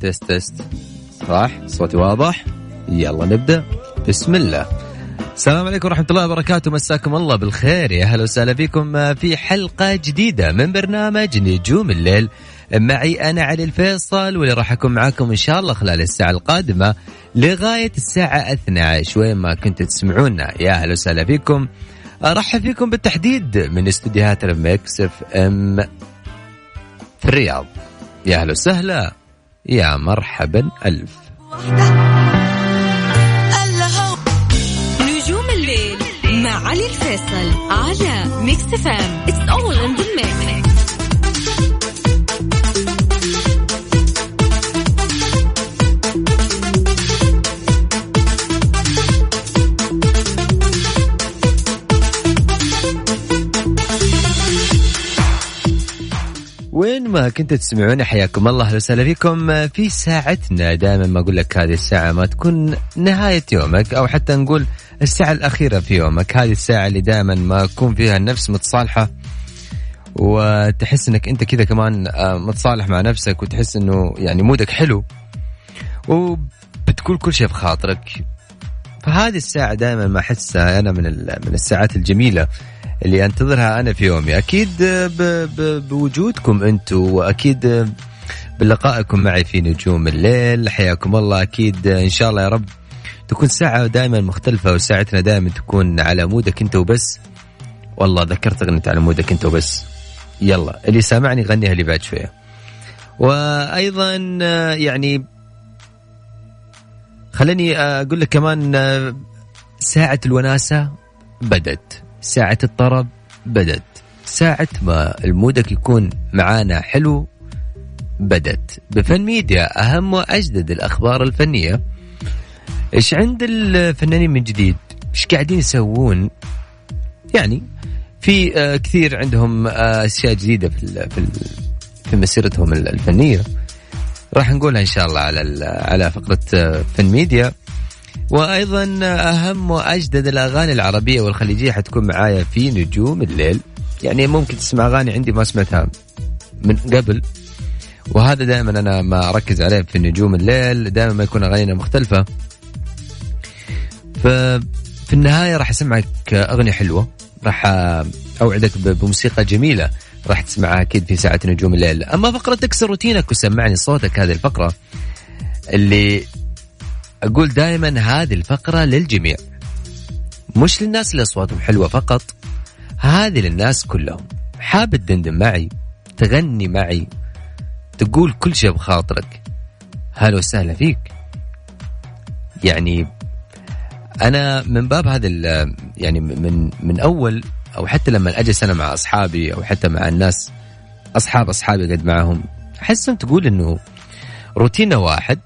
test test صح صوتي واضح. يلا نبدأ. بسم الله. السلام عليكم ورحمة الله وبركاته. مساكم الله بالخير. يا أهلا وسهلا فيكم. في حلقة جديدة من برنامج نجوم الليل. معي أنا علي الفيصل واللي راح أكون معاكم إن شاء الله خلال الساعة القادمة لغاية الساعة 12 وين ما كنتوا تسمعونا. يا أهلا وسهلا فيكم. أرحب فيكم بالتحديد من استديوهات ال Mix FM في الرياض. يا أهلا وسهلا. يا مرحبا ألف. نجوم الليل مع علي الفيصل على Mix FM It's all in the mix. ما كنتوا تسمعونا حياكم الله أهلا وسهلا فيكم. في ساعتنا دائما ما أقول لك هذه الساعة ما تكون نهاية يومك أو حتى نقول الساعة الأخيرة في يومك. هذه الساعة اللي دائما ما تكون فيها النفس متصالحة وتحس إنك أنت كذا كمان آه، متصالح مع نفسك وتحس إنه يعني مودك حلو وبتقول كل شيء في خاطرك فهذه الساعة دائما ما أحسها أنا من من الساعات الجميلة. اللي أنتظرها أنا في يومي. أكيد ب بوجودكم أنتم وأكيد بلقائكم معي في نجوم الليل. حياكم الله. أكيد إن شاء الله يا رب تكون ساعة دائما مختلفة وساعتنا دائما تكون على مودك أنت وبس. والله ذكرت أغنية على مودك أنت وبس. يلا اللي سامعني غنيها لي بعد شوية. وأيضا يعني خليني أقول لك كمان ساعة الوناسة بدت ساعة الطرب بدت. ساعة ما ال mood ك يكون معانا حلو بدت. بفن ميديا أهم وأجدد الأخبار الفنية. إيش عند الفنانين من جديد؟ إيش قاعدين يسوون؟ يعني في آه كثير عندهم آه أشياء جديدة في في مسيرتهم الفنية. راح نقولها إن شاء الله على على فقرة آه فن ميديا. وأيضا أهم وأجدد الأغاني العربية والخليجية حتكون معايا في نجوم الليل. يعني ممكن تسمع أغاني عندي ما سمعتها من قبل. وهذا دائما أنا ما أركز عليه في نجوم الليل دائما ما يكون أغانينا مختلفة. ففي النهاية راح أسمعك أغنية حلوة. راح أوعدك بموسيقى جميلة راح تسمعها أكيد في ساعة نجوم الليل. أما فقرة تكسر روتينك وسمعني صوتك هذه الفقرة اللي أقول دائما هذه الفقرة للجميع. مش للناس اللي أصواتهم حلوة فقط هذه للناس كلهم. حاب تدندن معي تغني معي تقول كل شيء بخاطرك. هلا وسهلا فيك. يعني أنا من باب هذا يعني من من أول أو حتى لما أجلس أنا مع أصحابي أو حتى مع الناس أصحاب أصحابي قد معهم أحسهم تقول إنه روتيننا واحد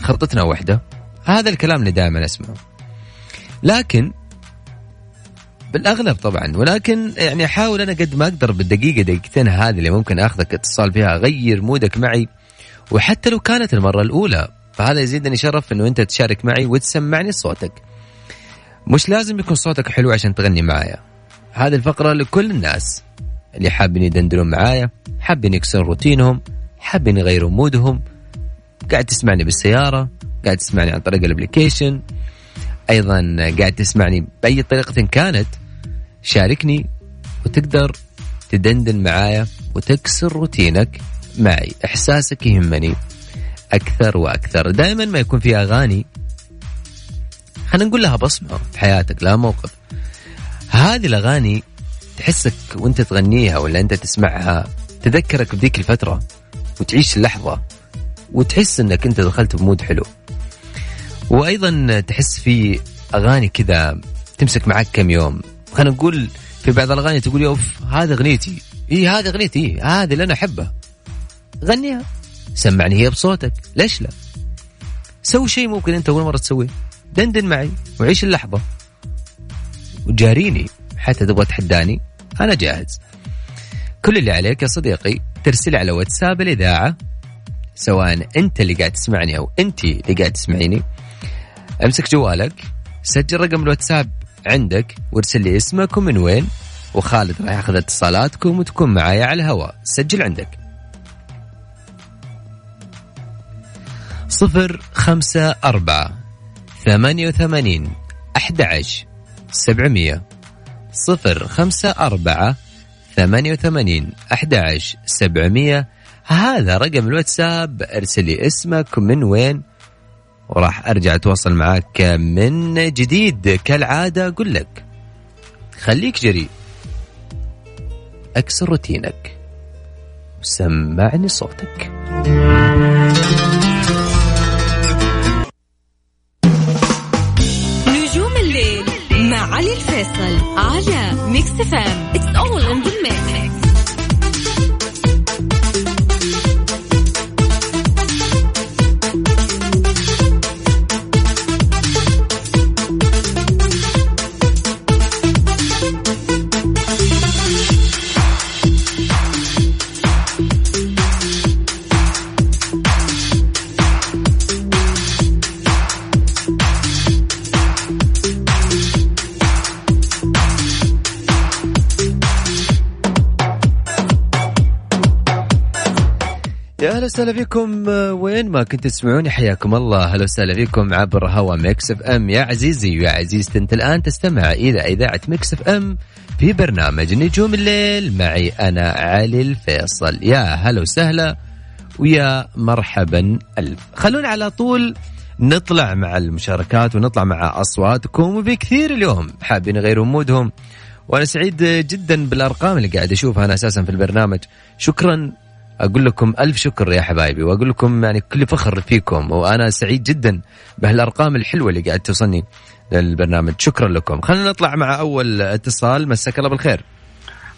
خطتنا واحدة. هذا الكلام اللي دائما أسمعه. لكن بالأغلب طبعا ولكن يعني أحاول أنا قد ما أقدر بالدقيقة دقيقتين هذه اللي ممكن أخذك اتصال فيها أغير مودك معي. وحتى لو كانت المرة الأولى فهذا يزيدني شرف إنه أنت تشارك معي وتسمعني صوتك. مش لازم يكون صوتك حلو عشان تغني معايا. هذه الفقرة لكل الناس اللي حابين يدندنون معايا حابين يكسرون روتينهم حابين يغيرون mood هم. قاعد تسمعني بالسيارة قاعد تسمعني عن طريق ال application أيضا قاعد تسمعني بأي طريقة كانت شاركني وتقدر تدندن معايا وتكسر روتينك معي. إحساسك يهمني أكثر وأكثر. دائما ما يكون في أغاني خلينا نقول لها بصمة في حياتك لها موقف. هذه الأغاني تحسك وأنت تغنيها ولا أنت تسمعها تذكرك بذيك الفترة وتعيش اللحظة وتحس إنك أنت دخلت بمود حلو. وأيضا تحس في أغاني كذا تمسك معك كم يوم. خلينا نقول في بعض الأغاني تقول أوف هذه أغنيتي. اي هذه أغنيتي. هذه اللي أنا احبها غنيها. سمعني هي بصوتك. ليش لا؟ سوي شيء ممكن أنت أول مرة تسويه. دندن معي وعيش اللحظة. وجاريني حتى تبغى تحداني أنا جاهز. كل اللي عليك يا صديقي ترسل على واتساب الإذاعة سواء أنت اللي قاعد تسمعني أو انت اللي قاعد تسمعيني. امسك جوالك سجل رقم الواتساب عندك وارسل لي اسمك ومن وين وخالد راح ياخذ اتصالاتكم وتكون معايا على الهواء. سجل عندك. صفر خمسة أربعة ثمانية وثمانين أحد سبعمية. صفر خمسة أربعة ثمانية وثمانين أحد سبعمية. هذا رقم الواتساب ارسل لي اسمك من وين وراح أرجع أتواصل معاك من جديد. كالعادة أقول لك خليك جريء. أكسر روتينك. وسمعني صوتك. نجوم الليل مع علي الفيصل على Mix FM It's all in the وسهلا فيكم آه، وين ما كنت تسمعوني حياكم الله. أهلا وسهلا فيكم عبر هوا Mix FM. يا عزيزي ويا عزيزتي انت الآن تستمع إلى إذاعة Mix FM في برنامج نجوم الليل. معي أنا علي الفيصل. يا هلا وسهلا ويا مرحبا ألف. خلونا على طول نطلع مع المشاركات ونطلع مع أصواتكم وفي كثير اليوم حابين يغيروا mood هم. وأنا سعيد جدا بالأرقام اللي قاعد أشوفها أنا أساسا في البرنامج. شكرا أقول لكم ألف شكر يا حبايبي وأقول لكم يعني كل فخر فيكم وأنا سعيد جدا بهالأرقام الحلوة اللي قاعد توصلني للبرنامج. شكرا لكم. خلينا نطلع مع أول اتصال. مساك الله بالخير.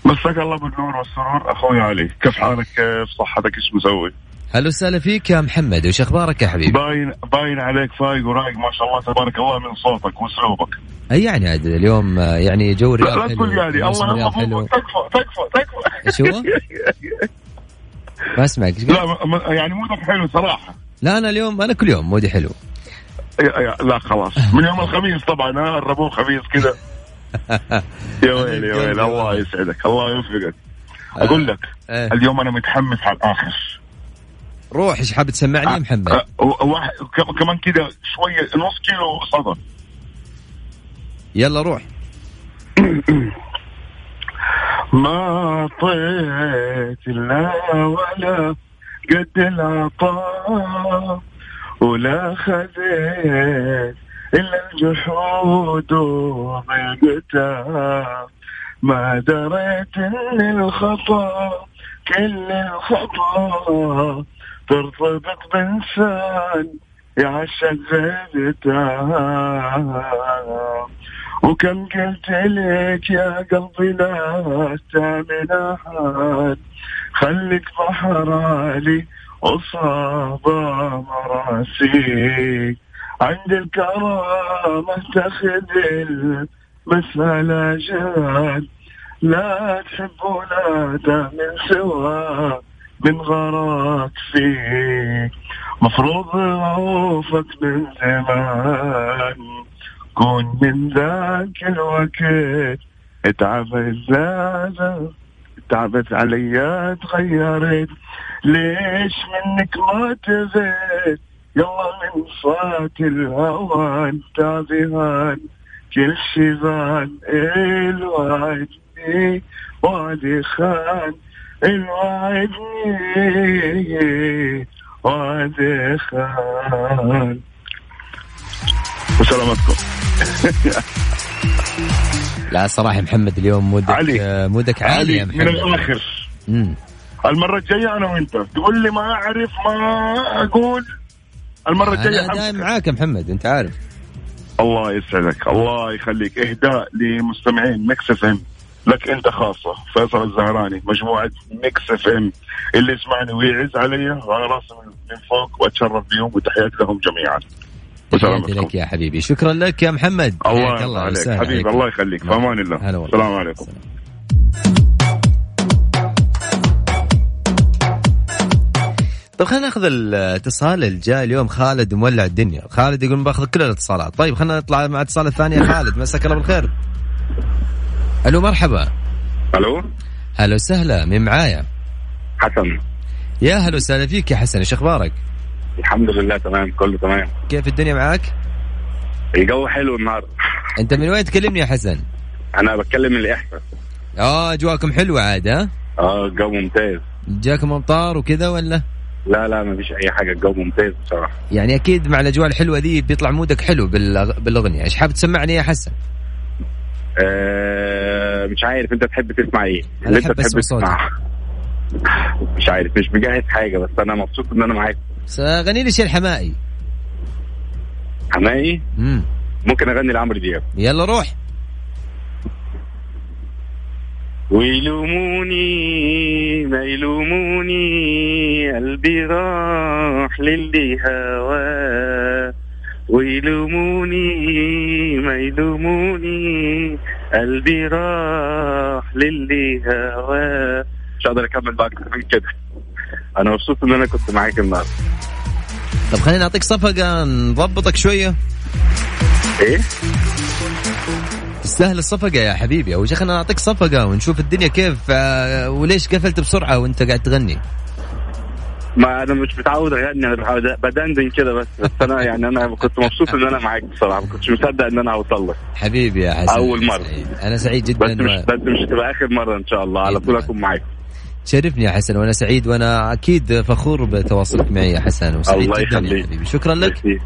مساك الله بالنور والسرور. أخوي علي كيف حالك؟ كيف صحتك؟ إيش مسوي؟ هلا وسهلا فيك يا محمد وش أخبارك يا حبيبي؟ باين باين عليك فايق ورايق ما شاء الله تبارك الله من صوتك وأسلوبك. أي يعني عاد اليوم آه، يعني جو الرياض لا تقول يعني الله يحفظك تكفى تكفى تكفى. هو؟ ما أسمعك؟ لا يعني مودك حلو صراحة. لا أنا اليوم أنا كل يوم مودي حلو. لا خلاص. من يوم الخميس طبعا ها الربو خميس كذا يا ويلي يا ويلي الله يسعدك الله يوفقك. أقول لك إيه. اليوم أنا متحمس على الآخر. روح إيش حاب تسمعني يا محمد؟ أه، واحد كمان كذا شوية نص كيلو صدى يلا روح. ما طيت لا ولا قد العطاء ولا خذيت إلا الجحود وضيقتها ما دريت إن الخطأ كل الخطأ. ترتبط بإنسان يعشق زيدتها وكم قلت لك يا قلبي لا تعمل أحد خليك بحر عالي وصاب مراسيك. عند الكرامة تاخذ المسألة جاد لا تحب ولا من سوا من غراك فيك. مفروض عوفك من زمان. كون من ذاك الوقت. اتعبت زاد تعبت علي تغيرت. ليش منك ما تبت يلا من صات الهوى انت بهان كل شي ظل الوعدني وعد خان الوعدني وعد خان. وسلامتكم. لا صراحة محمد اليوم mood ك علي. mood ك عالي علي يا من محمد. الآخر. مم. المرة الجاية أنا وأنت. تقول لي ما أعرف ما أقول. المرة الجاية أنا دايم. معاك يا محمد أنت عارف. الله يسعدك. الله يخليك. إهداء لمستمعين Mix FM. لك أنت خاصة. فيصل الزهراني مجموعة Mix FM. اللي يسمعني ويعز علي على راسي من من فوق وأتشرف بهم وتحياتي لهم جميعا. تحياتي لك يا حبيبي. شكرا لك يا محمد. الله يرضى عليك حبيبي. الله يخليك. في أمان الله. السلام عليكم. طيب خلينا ناخذ الاتصال الجاي اليوم خالد مولع الدنيا. خالد يقول باخذ كل الاتصالات. طيب خلينا نطلع مع الاتصال الثاني يا خالد. مساك الله بالخير. ألو مرحبا. ألو؟ هلا وسهلا. مين معايا؟ حسن. يا هلا وسهلا فيك يا حسن. إيش أخبارك؟ الحمد لله تمام كله تمام. كيف الدنيا معاك؟ الجو حلو النهارده. أنت من وين؟ تكلمني يا حسن. أنا بتكلم من الإحساس آه اجواكم حلوة عاد ها؟ آه الجو ممتاز. جاكم أمطار وكذا ولا؟ لا لا ما فيش أي حاجة الجو ممتاز بصراحة. يعني أكيد مع الأجواء الحلوة دي بيطلع مودك حلو. بالأغنية. إيش حابب تسمعني يا حسن؟ آه مش عارف أنت تحب تسمع إيه؟ أحب أسمع صوتك. مش عارف مش مجهز حاجة بس أنا مبسوط إن أنا معاك. غني لي شيء الحمائي حماقي؟ امم ممكن أغني لعمرو دياب. يلا روح. ويلوموني ما يلوموني قلبي راح للي هواه. ويلوموني ما يلوموني قلبي راح للي هواه. مش هقدر أكمل من كده. أنا مبسوط إن أنا كنت معاك النهارده. طب خليني نعطيك صفقة نضبطك شوية. إيه؟ تستاهل الصفقة يا حبيبي. أول شيء خلينا نعطيك صفقة ونشوف الدنيا كيف آه، وليش قفلت بسرعة وأنت قاعد تغني. ما أنا مش متعود اغني أنا بدندن كده بس بس أنا يعني أنا كنت مبسوط إن أنا معاك بصراحه ما كنتش مصدق إن أنا هوصل لك. حبيبي يا حسن أول مرة. سعيد. أنا سعيد جدا بس مش و... بس مش هتبقى آخر مرة إن شاء الله. على بإذن طول. أكون معاك. تشرفني يا حسن وأنا سعيد وأنا أكيد فخور بتواصلك معي يا حسن وسعيد الله جدا يا. حبيبي. شكرا لك. ميرسي.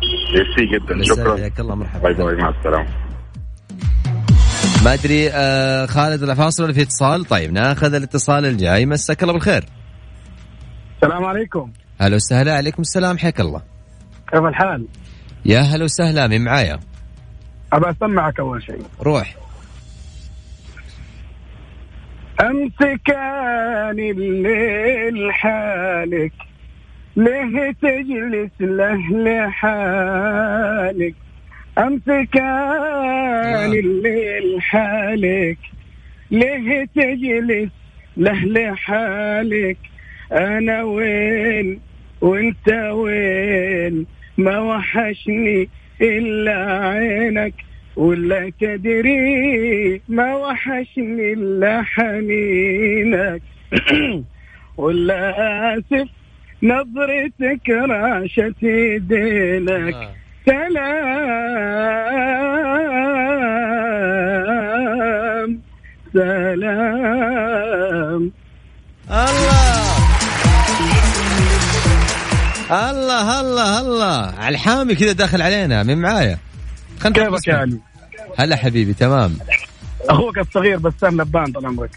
جدا. شكرا. حياك الله مرحبا. bye bye مع السلامة. ما أدري آه ناخذ الفاصل ولا في اتصال؟ طيب ناخذ الاتصال الجاي. مساك الله بالخير. السلام عليكم. هلا وسهلا عليكم السلام حياك الله. كيف الحال؟ يا هلا وسهلا من معايا؟ أبى أسمعك أول شيء. روح. امس كان الليل حالك ليه تجلس له لحالك. امس كان الليل حالك ليه تجلس له لحالك. أنا وين وأنت وين؟ ما وحشني إلا عينك. ولا تدري ما وحشني إلا حنينك. ولا آسف نظرتك راشة يدينك سلام سلام. الله. الله الله الله. الحامي كذا داخل علينا من معايا. كيفك اسمه. يعني؟ هلا حبيبي تمام أخوك الصغير بسام لبان طال عمرك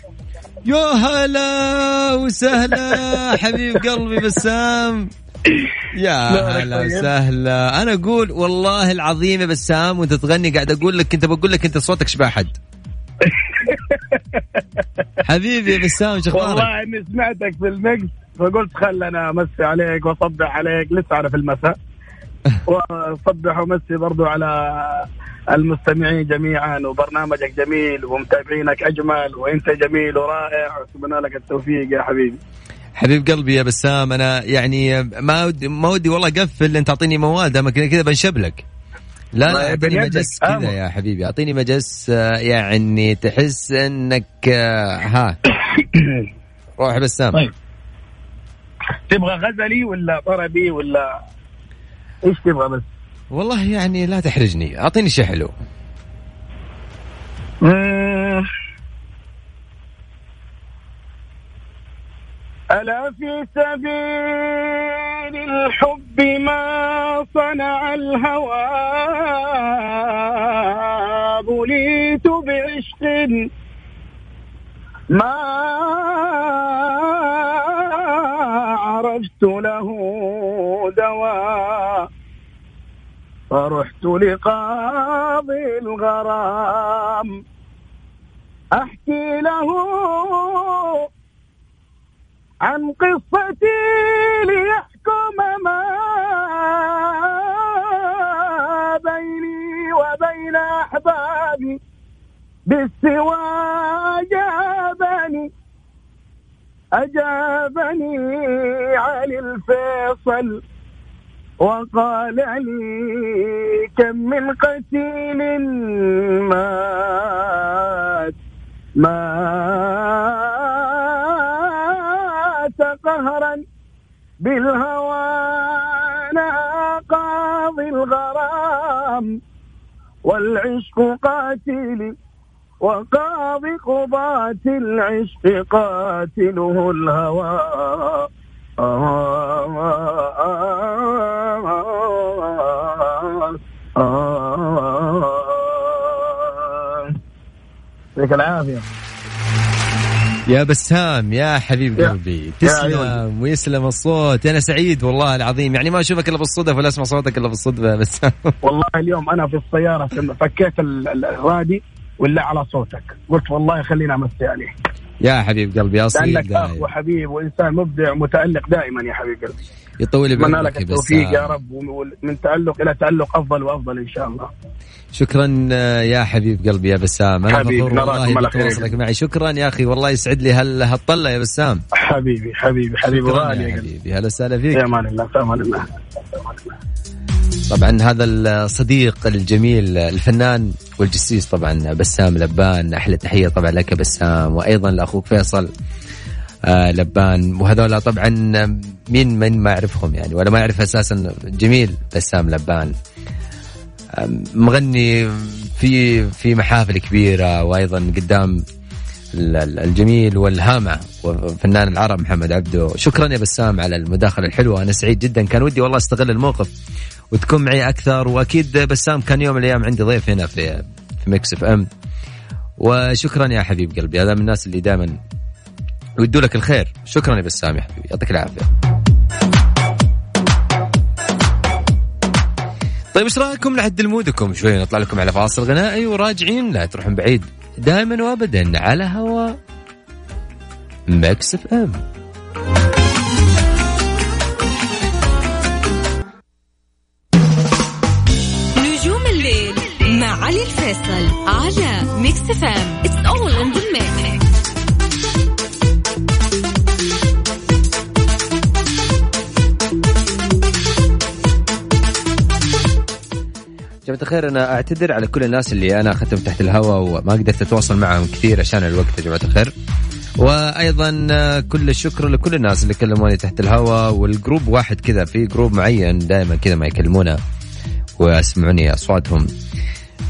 يا هلا وسهلا حبيب قلبي بسام يا لا، هلا. وسهلا أنا أقول والله العظيم يا بسام وأنت تغني قاعد أقول لك انت بقول لك أنت صوتك شبه حد حبيبي يا بسام شو أخبارك؟ والله إني سمعتك في الميكس فقلت خل أنا أمسي عليك وأصبح عليك لسه أنا في المساء واصبح وامسي برضو على المستمعين جميعا وبرنامجك جميل ومتابعينك أجمل وإنت جميل ورائع واتمنى لك التوفيق يا حبيبي حبيب قلبي يا بسام أنا يعني ما ودي ما ودي والله أقفل أنت أعطيني مواد أما كذا كذا بنشبلك لا لا أعطيني. مجس كذا. يا حبيبي أعطيني مجس آه، يعني تحس إنك آه، ها روح بسام طيب. تبغى غزلي ولا طربي ولا إيش تبغى بس؟ والله يعني لا تحرجني أعطيني شيء حلو مم. ألا في سبيل الحب ما صنع الهوى بليت بعشق ما عرفت له دواء فرحت لقاضي الغرام. أحكي له عن قصتي ليحكم ما بيني وبين أحبابي بالسوى أجابني أجابني علي الفيصل. وقال لي كم من قتيل مات. مات قهرا بالهوى أنا قاضي الغرام. والعشق قاتلي وقاضي قضاة العشق قاتله الهوى. يعطيك العافية. يا بسام يا حبيب قلبي تسلم ويسلم الصوت. أنا سعيد والله العظيم. يعني ما أشوفك إلا بالصدف ولا أسمع صوتك إلا بالصدفه بسام. والله اليوم أنا في السيارة فكيت ال- ال- الرادي ولا على صوتك. قلت والله خلينا أمسي عليك. يا حبيب قلبي أصيل أخ دايم. وحبيب وإنسان مبدع متألق دائما يا حبيب قلبي. يطول بعمرك لك يا التوفيق يا رب ومن تألق إلى تألق أفضل وأفضل إن شاء الله. شكرا يا حبيب قلبي يا بسام. أنا فخور والله. بتواصلك معي. شكرا يا أخي والله يسعد لي هال- هالطلة يا بسام. حبيبي حبيبي حبيبي غالي يا حبيبي. هلا وسهلا في فيك أمان الله في أمان الله. طبعا هذا الصديق الجميل الفنان والجسيس طبعا بسام لبان. أحلى تحية طبعا لك بسام. وأيضا لأخوك فيصل. لبان. وهذولا طبعا مين من ما يعرفهم يعني ولا ما يعرف أساسا جميل بسام لبان. آه، مغني في في محافل كبيرة وأيضا قدام ال- ال- الجميل والهامع وفنان العرب محمد عبده. شكرا يا بسام على المداخلة الحلوة أنا سعيد جدا. كان ودي والله أستغل الموقف وتكون معي أكثر. وأكيد بسام كان يوم من الأيام عندي ضيف هنا في في Mix FM. وشكرا يا حبيب قلبي هذا من الناس اللي دائما يودوا لك الخير. شكرا يا بسام يا حبيبي. يعطيك العافية. طيب إيش رأيكم نعدل mood كم شوي؟ نطلع لكم على فاصل غنائي وراجعين. لا تروحون بعيد. دائما وابدا على هوا. Mix FM. نجوم الليل مع علي الفيصل على Mix FM it's جماعة الخير. أنا أعتذر على كل الناس اللي أنا أخذتهم تحت الهواء وما قدرت أتواصل معهم كثير عشان الوقت يا جماعة الخير. وأيضا آه، كل الشكر لكل الناس اللي كلموني تحت الهواء وال group واحد كذا في group معين دائما كذا ما يكلمونا ويسمعوني أصواتهم.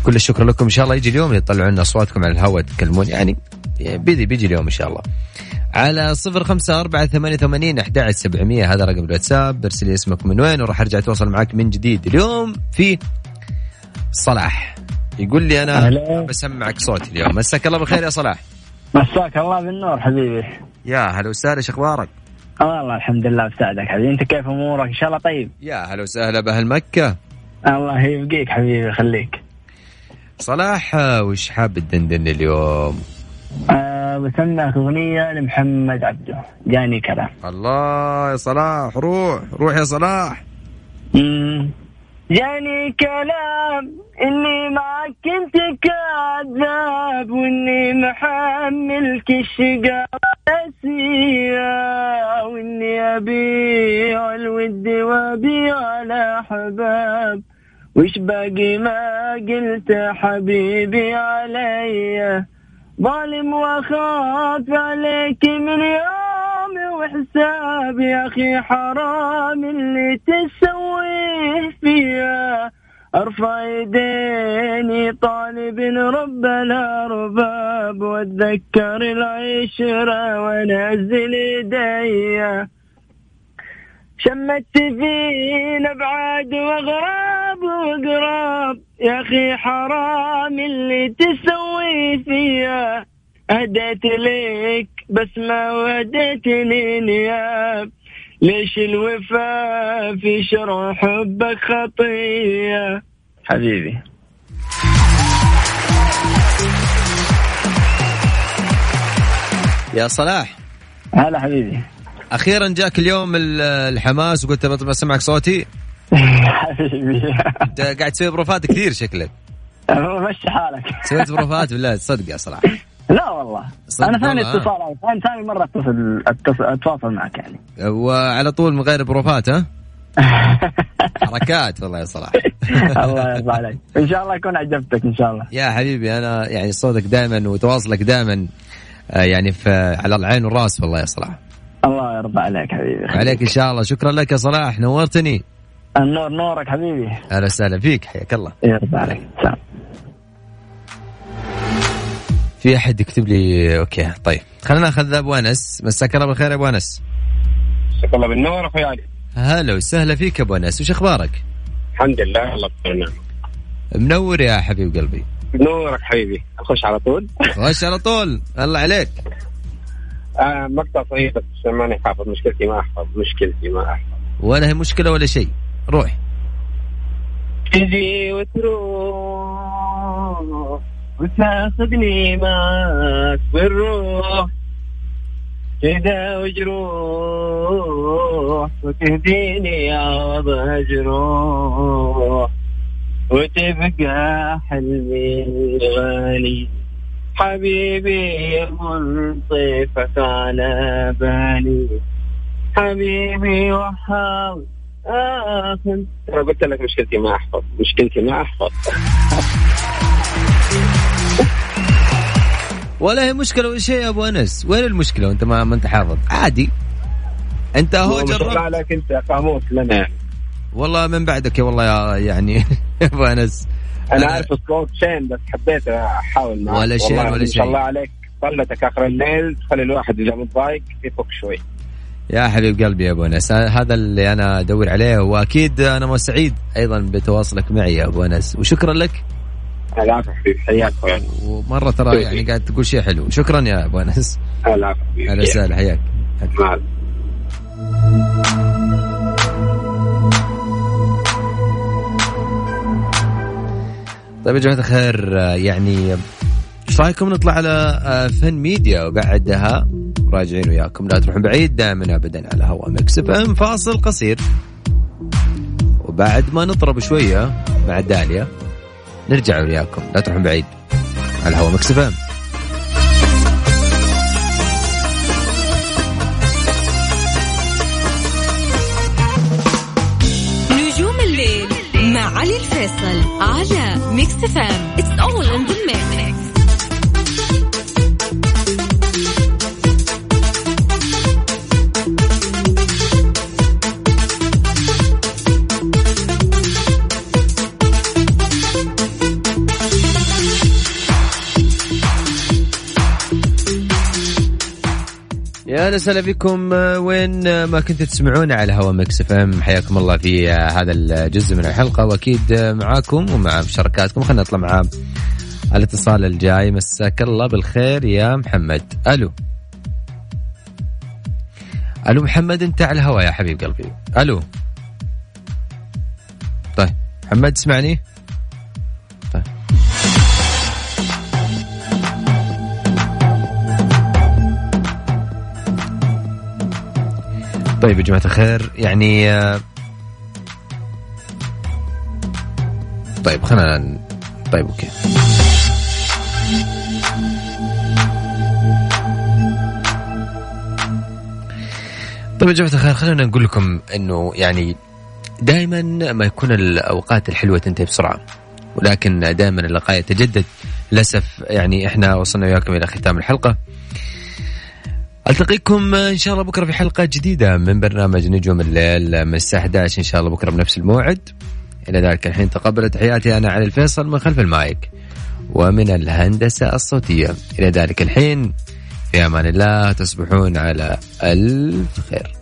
كل الشكر لكم. إن شاء الله يجي اليوم يطلعوا لنا أصواتكم على الهواء تكلمون يعني بيجي بيجي اليوم إن شاء الله. على صفر خمسة أربعة ثمانية ثمانين أحد سبعمية هذا رقم الواتساب. ارسل لي اسمك من وين وراح أرجع أتواصل معك من جديد. اليوم في صلاح. يقول لي أنا أهلا. بسمعك صوتي اليوم. مساك الله بالخير يا صلاح. مساك الله بالنور حبيبي. يا هلا وسهلا إيش أخبارك؟ والله الحمد لله بساعدك حبيبي. أنت كيف أمورك؟ إن شاء الله طيب. يا هلا وسهلا بأهل مكة. الله يبقيك حبيبي يخليك. صلاح آه، وش حاب تدندن اليوم؟ أه بسمعك أغنية لمحمد عبده. جاني كلام. الله يا صلاح روح روح يا صلاح. مم. جاني كلام إني معك كنت كذاب وإني محملك الشقا نسيا وإني أبيع الود وأبيع الأحباب. وش باقي ما قلت حبيبي علي؟ ظالم وأخاف عليك من يومي وحسابي يا أخي حرام اللي تسويه فيا أرفع يديني طالب رب الأرباب واتذكر العشره وانزل يدي. شمت فينا بعاد واغراب واقراب يا أخي حرام اللي تسوي فيا اهديت لك بس ما وديتني نياب. ليش الوفاء في شرع حبك خطية؟ حبيبي. يا صلاح. هلا حبيبي. أخيرا جاك اليوم ال- الحماس وقلت بطلب اسمعك صوتي. حبيبي. أنت قاعد تسوي بروفات كثير شكلك. مشي حالك. سويت بروفات بالله صدق يا صلاح. لا والله. أنا ثاني آه. اتصال ثاني ثاني مرة اتصل أتواصل معك يعني. وعلى طول من غير بروفات ها؟ حركات والله يا صلاح. الله يرضى عليك. إن شاء الله يكون عجبتك إن شاء الله. يا حبيبي أنا يعني صوتك دائما وتواصلك دائما آه، يعني في على العين والرأس والله يا صلاح. الله يرضى عليك حبيبي. عليك إن شاء الله. شكرا لك يا صلاح. نورتني. النور نورك حبيبي. أهلا وسهلا فيك. حياك الله. يرضى عليك. سلام. في أحد يكتب لي okay طيب. خلينا نأخذ أبو أنس. مساك الله بالخير يا أبو أنس. مساك الله بالنور أخوي علي. هلا وسهلا فيك يا أبو أنس. وش أخبارك؟ الحمد لله الله بخير منور يا حبيب قلبي. نورك حبيبي. أخش على طول. خش على طول. الله عليك. آه مقطع صغير بس ماني حافظ. مشكلتي ما أحفظ مشكلتي ما أحفظ. ولا هي مشكلة ولا شيء. روح. تجي وتروح. وتاخذني معك بالروح. كذا وجروح وتهديني عوض جروح وتبقى حلمي الغالي. حبيبي منطفك على بالي. حبيبي وحاول. آخذ أنا قلت لك مشكلتي ما أحفظ. مشكلتي ما أحفظ. ولا هي مشكلة ولا شيء يا أبو أنس. وين المشكلة وأنت ما, ما أنت حافظ؟ عادي. أنت هو جربت عليك أنت قاموس لنا والله من بعدك يا والله يا يعني أبو أنس. أنا عارف الصوت شين بس حبيت أحاول معك. ولا والله ولا شيء. شاء الله عليك. طلتك آخر الليل تخلي الواحد إذا متضايق يفك شوي. يا حبيب قلبي يا أبو أنس. هذا اللي أنا أدور عليه وأكيد أنا سعيد أيضا بتواصلك معي يا أبو أنس. وشكرا لك. حبيبي حياك ومرة ترى يعني قاعد تقول شيء حلو. شكرا يا أبو أنس. حبيبي أهلا وسهلا. حياك. طيب يا جماعة الخير يعني إيش رأيكم نطلع على آه، فن ميديا وبعدها راجعين وياكم. لا تروحون بعيد دائما ابدا على هوا Mix FM فاصل قصير. وبعد ما نطرب شوية مع داليا. نرجع وياكم. لا تروحون بعيد. على هوا Mix FM. نجوم الليل مع علي الفيصل على Mix FM it's all in the أهلا وسهلا فيكم آه، وين آه، ما كنتوا تسمعونا على هوا Mix FM. حياكم الله في آه، هذا الجزء من الحلقة. وأكيد معاكم ومع مشاركاتكم. خلينا نطلع مع الاتصال الجاي. مساك الله بالخير يا محمد. ألو. ألو محمد أنت على الهوا يا حبيب قلبي. ألو. طيب محمد تسمعني طيب يا جماعة الخير يعني آه، طيب خلينا طيب أوكي. طيب يا جماعة الخير خلينا نقول لكم إنه يعني دائما ما يكون الأوقات الحلوة تنتهي بسرعة ولكن دائما اللقاء يتجدد. للأسف يعني إحنا وصلنا وياكم إلى ختام الحلقة. ألتقيكم إن شاء الله بكرة في حلقة جديدة من برنامج نجوم الليل. من الساعة 11 إن شاء الله بكرة بنفس الموعد. إلى ذلك الحين تقبل تحياتي أنا علي الفيصل من خلف المايك. ومن الهندسة الصوتية. إلى ذلك الحين في أمان الله تصبحون على ألف خير.